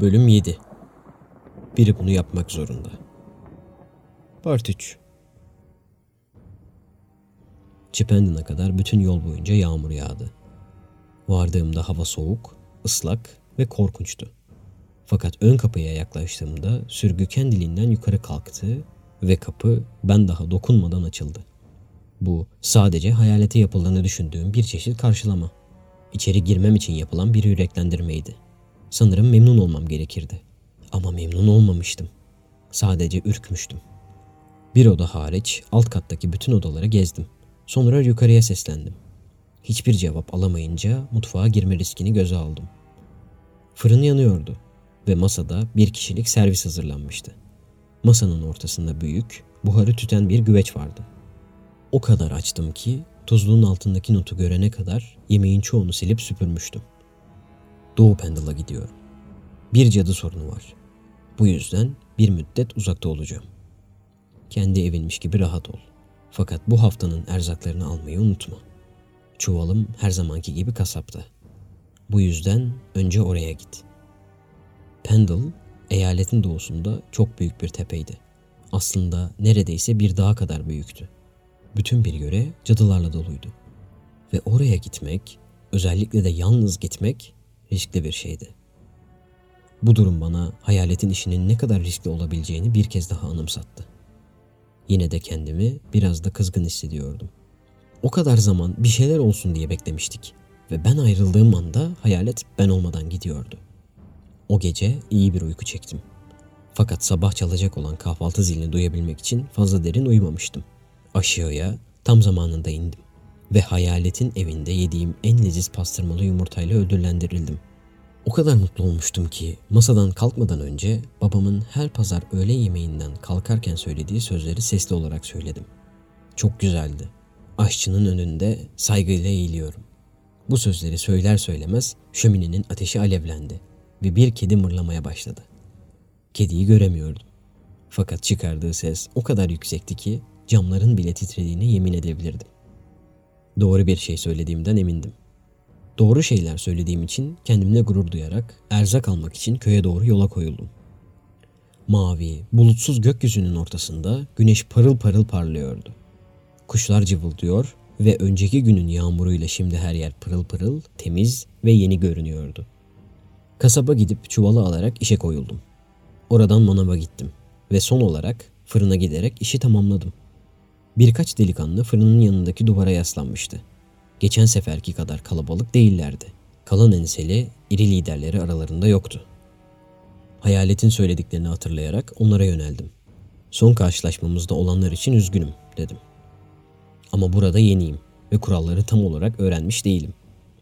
Bölüm 7 Biri bunu yapmak zorunda. Part 3 Çipendin'a kadar bütün yol boyunca yağmur yağdı. Vardığımda hava soğuk, ıslak ve korkunçtu. Fakat ön kapıya yaklaştığımda sürgü kendiliğinden yukarı kalktı ve kapı ben daha dokunmadan açıldı. Bu sadece hayalete yapıldığını düşündüğüm bir çeşit karşılama. İçeri girmem için yapılan bir yüreklendirmeydi. Sanırım memnun olmam gerekirdi. Ama memnun olmamıştım. Sadece ürkmüştüm. Bir oda hariç alt kattaki bütün odaları gezdim. Sonra yukarıya seslendim. Hiçbir cevap alamayınca mutfağa girme riskini göze aldım. Fırın yanıyordu ve masada bir kişilik servis hazırlanmıştı. Masanın ortasında büyük, buharı tüten bir güveç vardı. O kadar açtım ki tuzluğun altındaki notu görene kadar yemeğin çoğunu silip süpürmüştüm. Doğu Pendle'a gidiyorum. Bir cadı sorunu var. Bu yüzden bir müddet uzakta olacağım. Kendi evinmiş gibi rahat ol. Fakat bu haftanın erzaklarını almayı unutma. Çuvalım her zamanki gibi kasapta. Bu yüzden önce oraya git. Pendle, eyaletin doğusunda çok büyük bir tepeydi. Aslında neredeyse bir dağ kadar büyüktü. Bütün bir yöre cadılarla doluydu. Ve oraya gitmek, özellikle de yalnız gitmek riskli bir şeydi. Bu durum bana hayaletin işinin ne kadar riskli olabileceğini bir kez daha anımsattı. Yine de kendimi biraz da kızgın hissediyordum. O kadar zaman bir şeyler olsun diye beklemiştik ve ben ayrıldığım anda hayalet ben olmadan gidiyordu. O gece iyi bir uyku çektim. Fakat sabah çalacak olan kahvaltı zilini duyabilmek için fazla derin uyumamıştım. Aşağıya tam zamanında indim ve hayaletin evinde yediğim en leziz pastırmalı yumurtayla ödüllendirildim. O kadar mutlu olmuştum ki masadan kalkmadan önce babamın her pazar öğle yemeğinden kalkarken söylediği sözleri sesli olarak söyledim. Çok güzeldi. Aşçının önünde saygıyla eğiliyorum. Bu sözleri söyler söylemez şöminenin ateşi alevlendi ve bir kedi mırlamaya başladı. Kediyi göremiyordum. Fakat çıkardığı ses o kadar yüksekti ki camların bile titrediğine yemin edebilirdim. Doğru bir şey söylediğimden emindim. Doğru şeyler söylediğim için kendimle gurur duyarak erzak almak için köye doğru yola koyuldum. Mavi, bulutsuz gökyüzünün ortasında güneş parıl parıl parlıyordu. Kuşlar cıvıldıyor ve önceki günün yağmuruyla şimdi her yer pırıl pırıl, temiz ve yeni görünüyordu. Kasaba gidip çuvalı alarak işe koyuldum. Oradan manava gittim ve son olarak fırına giderek işi tamamladım. Birkaç delikanlı fırının yanındaki duvara yaslanmıştı. Geçen seferki kadar kalabalık değillerdi. Kalan enseli iri liderleri aralarında yoktu. Hayaletin söylediklerini hatırlayarak onlara yöneldim. Son karşılaşmamızda olanlar için üzgünüm dedim. Ama burada yeniyim ve kuralları tam olarak öğrenmiş değilim.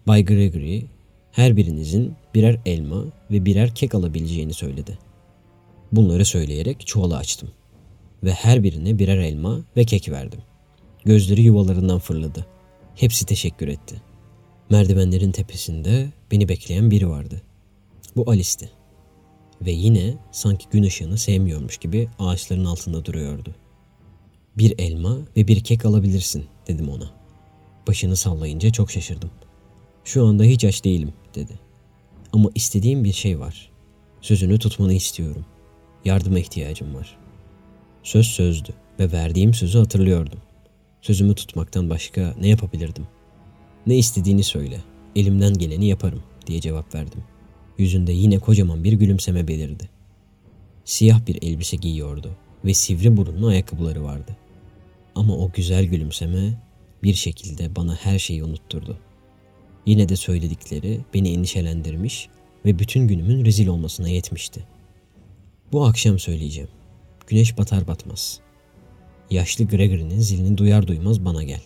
Bay Gregory her birinizin birer elma ve birer kek alabileceğini söyledi. Bunları söyleyerek çuvalı açtım ve her birine birer elma ve kek verdim. Gözleri yuvalarından fırladı. Hepsi teşekkür etti. Merdivenlerin tepesinde beni bekleyen biri vardı. Bu Alice'ti. Ve yine sanki gün ışığını sevmiyormuş gibi ağaçların altında duruyordu. Bir elma ve bir kek alabilirsin dedim ona. Başını sallayınca çok şaşırdım. Şu anda hiç aç değilim dedi. Ama istediğim bir şey var. Sözünü tutmanı istiyorum. Yardıma ihtiyacım var. Söz sözdü ve verdiğim sözü hatırlıyordum. Sözümü tutmaktan başka ne yapabilirdim? Ne istediğini söyle. Elimden geleni yaparım diye cevap verdim. Yüzünde yine kocaman bir gülümseme belirdi. Siyah bir elbise giyiyordu ve sivri burunlu ayakkabıları vardı. Ama o güzel gülümseme bir şekilde bana her şeyi unutturdu. Yine de söyledikleri beni endişelendirmiş ve bütün günümün rezil olmasına yetmişti. Bu akşam söyleyeceğim. Güneş batar batmaz. Yaşlı Gregory'nin zilini duyar duymaz bana gel.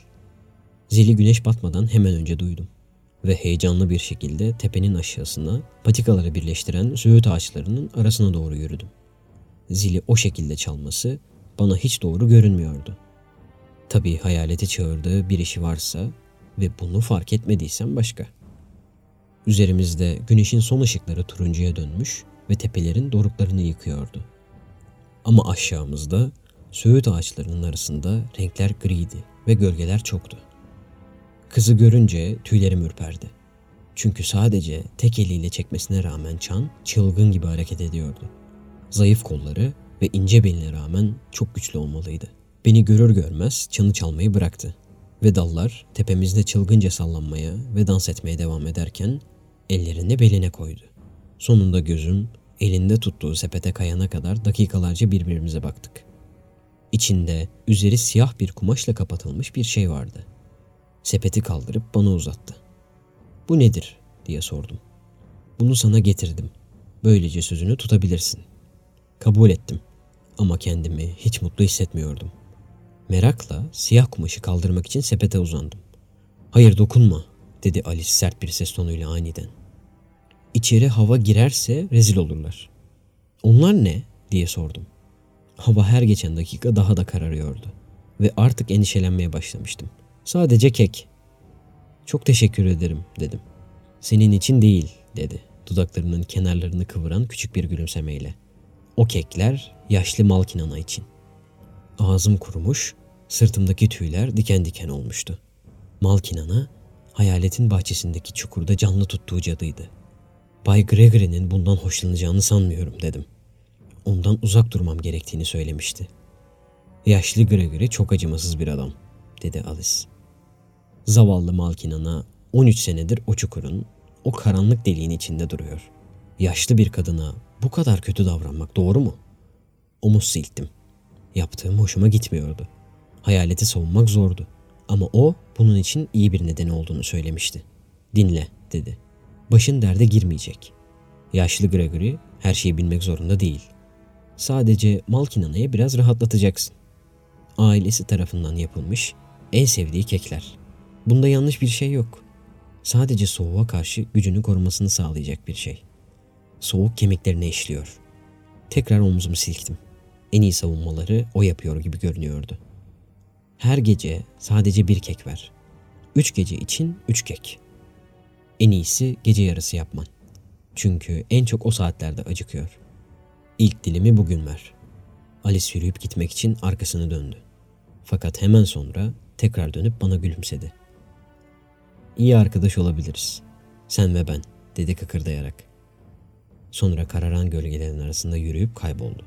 Zili güneş batmadan hemen önce duydum. Ve heyecanlı bir şekilde tepenin aşağısına patikaları birleştiren söğüt ağaçlarının arasına doğru yürüdüm. Zili o şekilde çalması bana hiç doğru görünmüyordu. Tabii hayaleti çağırdığı bir işi varsa ve bunu fark etmediysem başka. Üzerimizde güneşin son ışıkları turuncuya dönmüş ve tepelerin doruklarını yıkıyordu. Ama aşağımızda söğüt ağaçlarının arasında renkler griydi ve gölgeler çoktu. Kızı görünce tüylerim ürperdi. Çünkü sadece tek eliyle çekmesine rağmen Çan çılgın gibi hareket ediyordu. Zayıf kolları ve ince beline rağmen çok güçlü olmalıydı. Beni görür görmez çanı çalmayı bıraktı ve dallar tepemizde çılgınca sallanmaya ve dans etmeye devam ederken ellerini beline koydu. Sonunda gözüm elinde tuttuğu sepete kayana kadar dakikalarca birbirimize baktık. İçinde üzeri siyah bir kumaşla kapatılmış bir şey vardı. Sepeti kaldırıp bana uzattı. Bu nedir diye sordum. Bunu sana getirdim. Böylece sözünü tutabilirsin. Kabul ettim ama kendimi hiç mutlu hissetmiyordum. Merakla siyah kumaşı kaldırmak için sepete uzandım. Hayır dokunma dedi Alice sert bir ses tonuyla aniden. İçeri hava girerse rezil olurlar. Onlar ne diye sordum. Hava her geçen dakika daha da kararıyordu ve artık endişelenmeye başlamıştım. Sadece kek. Çok teşekkür ederim dedim. Senin için değil dedi dudaklarının kenarlarını kıvıran küçük bir gülümsemeyle. O kekler yaşlı Malkinana için. Ağzım kurumuş, sırtımdaki tüyler diken diken olmuştu. Malkinana, hayaletin bahçesindeki çukurda canlı tuttuğu cadıydı. Bay Gregory'nin bundan hoşlanacağını sanmıyorum dedim. Ondan uzak durmam gerektiğini söylemişti. Yaşlı Gregory çok acımasız bir adam, dedi Alice. Zavallı Malkinana 13 senedir o çukurun, o karanlık deliğin içinde duruyor. Yaşlı bir kadına bu kadar kötü davranmak doğru mu? Omuz silktim. Yaptığım hoşuma gitmiyordu. Hayaleti savunmak zordu. Ama o bunun için iyi bir nedeni olduğunu söylemişti. Dinle dedi. Başın derde girmeyecek. Yaşlı Gregory her şeyi bilmek zorunda değil. Sadece Malkinana'yı biraz rahatlatacaksın. Ailesi tarafından yapılmış en sevdiği kekler. Bunda yanlış bir şey yok. Sadece soğuğa karşı gücünü korumasını sağlayacak bir şey. Soğuk kemiklerine işliyor. Tekrar omzumu silktim. En iyi savunmaları o yapıyor gibi görünüyordu. Her gece sadece bir kek ver. Üç gece için üç kek. En iyisi gece yarısı yapman. Çünkü en çok o saatlerde acıkıyor. İlk dilimi bugün ver. Alice yürüyüp gitmek için arkasını döndü. Fakat hemen sonra tekrar dönüp bana gülümsedi. İyi arkadaş olabiliriz. Sen ve ben, dedi kıkırdayarak. Sonra kararan gölgelerin arasında yürüyüp kayboldu.